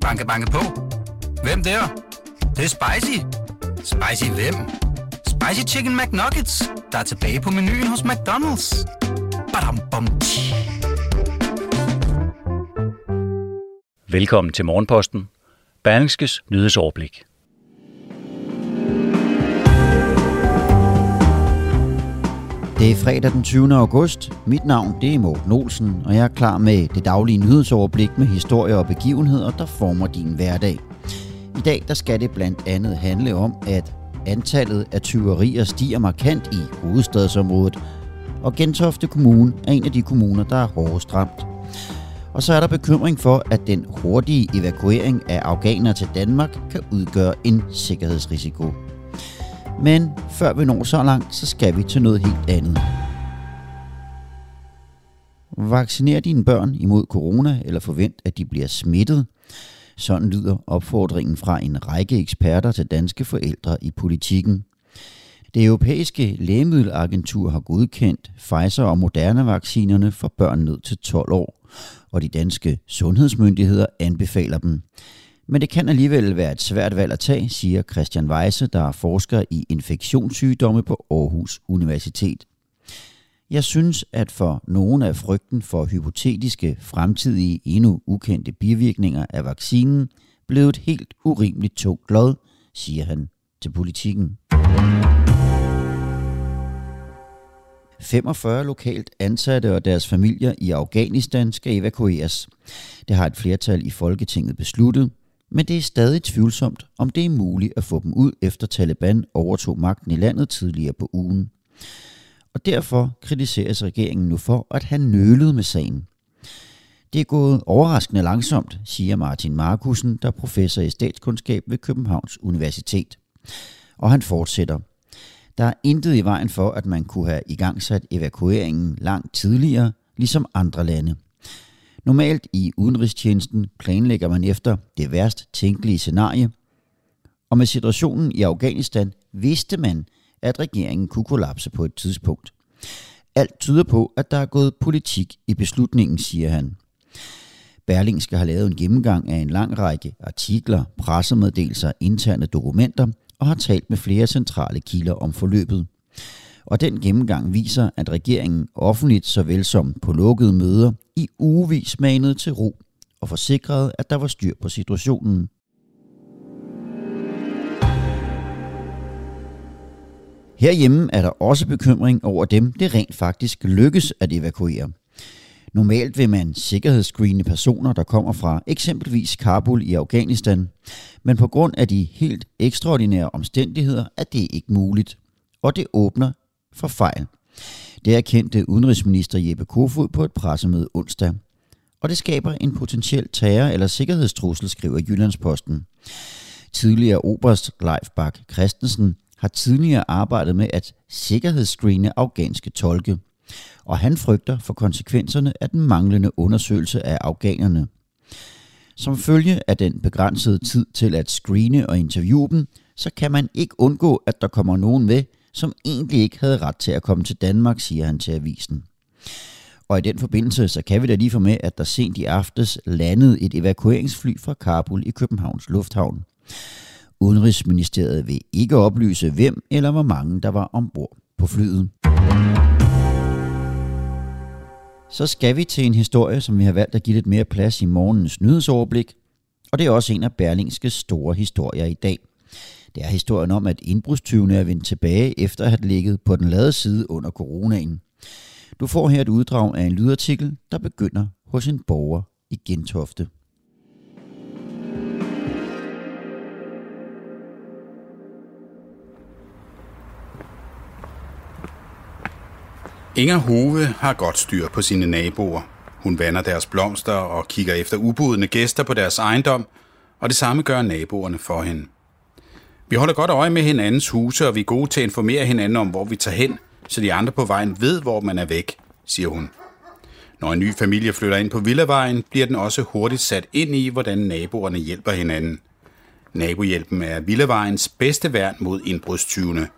Banke, banke på. Hvem der? Det, det er spicy. Spicy hvem? Spicy Chicken McNuggets, der er tilbage på menuen hos McDonald's. Badum, bom, tji. Velkommen til Morgenposten. Berlingskes nyhedsoverblik. Det er fredag den 20. august. Mit navn det er Morten Olsen, og jeg er klar med det daglige nyhedsoverblik med historier og begivenheder, der former din hverdag. I dag der skal det blandt andet handle om, at antallet af tyverier stiger markant i hovedstadsområdet, og Gentofte Kommune er en af de kommuner, der er hårdest ramt. Og så er der bekymring for, at den hurtige evakuering af afghanere til Danmark kan udgøre en sikkerhedsrisiko. Men før vi når så langt, så skal vi til noget helt andet. Vacciner dine børn imod corona, eller forvent, at de bliver smittet. Sådan lyder opfordringen fra en række eksperter til danske forældre i politikken. Det europæiske lægemiddelagentur har godkendt Pfizer og Moderna-vaccinerne for børn ned til 12 år, og de danske sundhedsmyndigheder anbefaler dem. Men det kan alligevel være et svært valg at tage, siger Christian Weisse, der er forsker i infektionssygdomme på Aarhus Universitet. Jeg synes, at for nogle af frygten for hypotetiske, fremtidige, endnu ukendte bivirkninger af vaccinen blevet et helt urimeligt tungt lod, siger han til politikken. 45 lokalt ansatte og deres familier i Afghanistan skal evakueres. Det har et flertal i Folketinget besluttet, men det er stadig tvivlsomt, om det er muligt at få dem ud efter Taliban overtog magten i landet tidligere på ugen. Og derfor kritiseres regeringen nu for, at han nølede med sagen. Det er gået overraskende langsomt, siger Martin Markusen, der er professor i statskundskab ved Københavns Universitet. Og han fortsætter. Der er intet i vejen for, at man kunne have igangsat evakueringen langt tidligere, ligesom andre lande. Normalt i udenrigstjenesten planlægger man efter det værst tænkelige scenarie, og med situationen i Afghanistan vidste man, at regeringen kunne kollapse på et tidspunkt. Alt tyder på, at der er gået politik i beslutningen, siger han. Berlingske har lavet en gennemgang af en lang række artikler, pressemeddelelser, interne dokumenter og har talt med flere centrale kilder om forløbet. Og den gennemgang viser, at regeringen offentligt såvel som på lukkede møder i ugevis manede til ro og forsikrede, at der var styr på situationen. Herhjemme er der også bekymring over dem, det rent faktisk lykkes at evakuere. Normalt vil man sikkerhedsscreene personer, der kommer fra eksempelvis Kabul i Afghanistan, men på grund af de helt ekstraordinære omstændigheder er det ikke muligt, og det åbner for fejl. Det erkendte udenrigsminister Jeppe Kofod på et pressemøde onsdag. Og det skaber en potentiel terror- eller sikkerhedstrussel, skriver Jyllandsposten. Tidligere oberst Leif Bak Christensen har tidligere arbejdet med at sikkerhedsscreene afghanske tolke. Og han frygter for konsekvenserne af den manglende undersøgelse af afghanerne. Som følge af den begrænsede tid til at screene og interviewe dem, så kan man ikke undgå, at der kommer nogen med, som egentlig ikke havde ret til at komme til Danmark, siger han til avisen. Og i den forbindelse, så kan vi da lige få med, at der sent i aftes landede et evakueringsfly fra Kabul i Københavns Lufthavn. Udenrigsministeriet vil ikke oplyse, hvem eller hvor mange der var ombord på flyet. Så skal vi til en historie, som vi har valgt at give lidt mere plads i morgens nyhedsoverblik, og det er også en af Berlingskes store historier i dag. Det er historien om, at indbrudstyvene er vendt tilbage efter at have ligget på den lade side under coronaen. Du får her et uddrag af en lydartikel, der begynder hos en borger i Gentofte. Inger Hove har godt styr på sine naboer. Hun vander deres blomster og kigger efter ubudne gæster på deres ejendom, og det samme gør naboerne for hende. Vi holder godt øje med hinandens huse, og vi er gode til at informere hinanden om, hvor vi tager hen, så de andre på vejen ved, hvor man er væk, siger hun. Når en ny familie flytter ind på Villavejen, bliver den også hurtigt sat ind i, hvordan naboerne hjælper hinanden. Nabohjælpen er Villavejens bedste værn mod indbrudstyvene.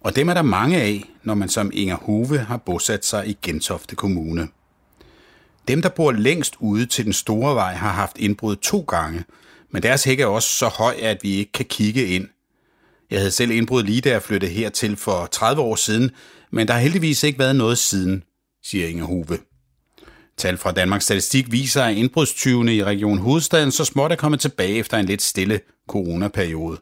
Og dem er der mange af, når man som Inger Hove har bosat sig i Gentofte Kommune. Dem, der bor længst ude til den store vej, har haft indbrud to gange, men deres hæk er også så høj, at vi ikke kan kigge ind. Jeg havde selv indbrud lige da jeg flyttede hertil for 30 år siden, men der har heldigvis ikke været noget siden, siger Inger Hove. Tal fra Danmarks Statistik viser, at indbrudstyvene i Region Hovedstaden så småt er kommet tilbage efter en lidt stille coronaperiode.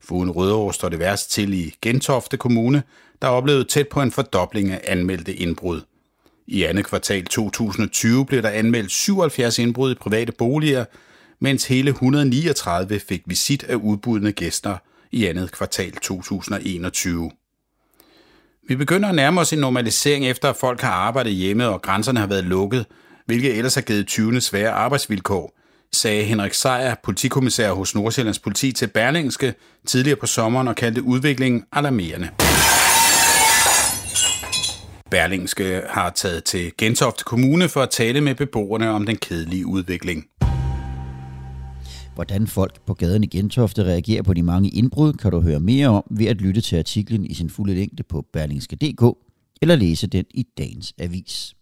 Foruden Rødovre står det værst til i Gentofte Kommune, der oplevede tæt på en fordobling af anmeldte indbrud. I andet kvartal 2020 blev der anmeldt 77 indbrud i private boliger, mens hele 139 fik visit af udbudne gæster i andet kvartal 2021. Vi begynder at nærme os en normalisering efter, at folk har arbejdet hjemme og grænserne har været lukket, hvilket ellers har givet 20. svære arbejdsvilkår, sagde Henrik Sejer, politikommissær hos Nordsjællands politi til Berlingske tidligere på sommeren og kaldte udviklingen alarmerende. Berlingske har taget til Gentofte Kommune for at tale med beboerne om den kedelige udvikling. Hvordan folk på gaden i Gentofte reagerer på de mange indbrud, kan du høre mere om ved at lytte til artiklen i sin fulde længde på berlingske.dk eller læse den i dagens avis.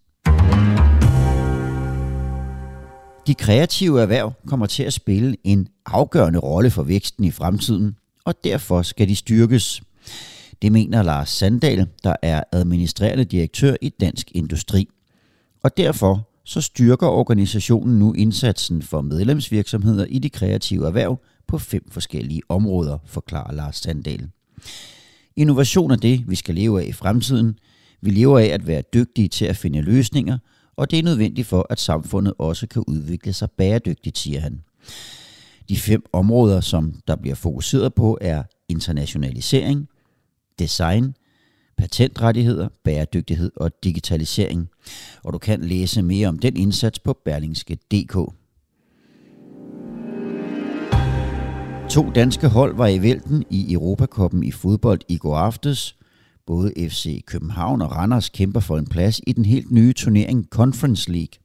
De kreative erhverv kommer til at spille en afgørende rolle for væksten i fremtiden, og derfor skal de styrkes. Det mener Lars Sandal, der er administrerende direktør i Dansk Industri. Og derfor så styrker organisationen nu indsatsen for medlemsvirksomheder i de kreative erhverv på fem forskellige områder, forklarer Lars Sandal. Innovation er det, vi skal leve af i fremtiden. Vi lever af at være dygtige til at finde løsninger, og det er nødvendigt for, at samfundet også kan udvikle sig bæredygtigt, siger han. De fem områder, som der bliver fokuseret på, er internationalisering, design, patentrettigheder, bæredygtighed og digitalisering. Og du kan læse mere om den indsats på berlingske.dk. To danske hold var i vælten i Europakoppen i fodbold i går aftes. Både FC København og Randers kæmper for en plads i den helt nye turnering Conference League.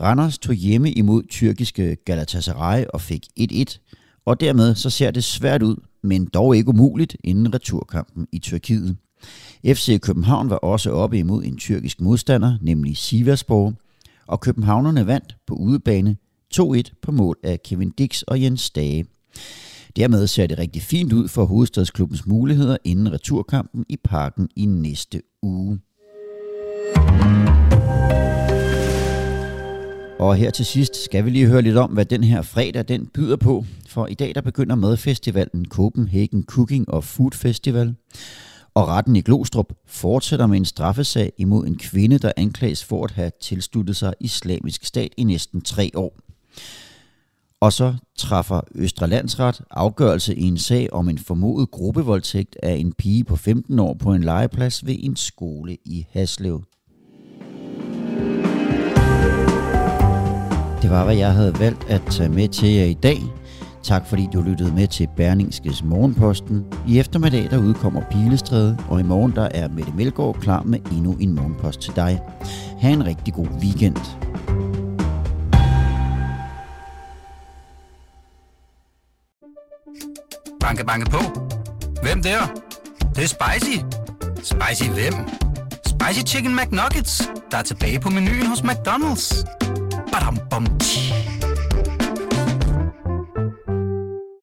Randers tog hjemme imod tyrkiske Galatasaray og fik 1-1, og dermed så ser det svært ud, men dog ikke umuligt inden returkampen i Tyrkiet. FC København var også oppe imod en tyrkisk modstander, nemlig Sivasspor, og københavnerne vandt på udebane 2-1 på mål af Kevin Dix og Jens Stage. Dermed ser det rigtig fint ud for hovedstadsklubbens muligheder inden returkampen i parken i næste uge. Og her til sidst skal vi lige høre lidt om, hvad den her fredag den byder på. For i dag der begynder madfestivalen Copenhagen Cooking og Food Festival. Og retten i Glostrup fortsætter med en straffesag imod en kvinde, der anklages for at have tilsluttet sig islamisk stat i næsten tre år. Og så træffer Østre Landsret afgørelse i en sag om en formodet gruppevoldtægt af en pige på 15 år på en legeplads ved en skole i Haslev. Det var, hvad jeg havde valgt at tage med til jer i dag. Tak fordi du lyttede med til Berningskes Morgenposten. I eftermiddag der udkommer Pilestræde, og i morgen der er Mette Melgaard klar med endnu en morgenpost til dig. Ha' en rigtig god weekend. Banke, banke på. Hvem der? Det, det er spicy. Spicy hvem? Spicy Chicken McNuggets, der er tilbage på menuen hos McDonald's. Badum, bom, tji.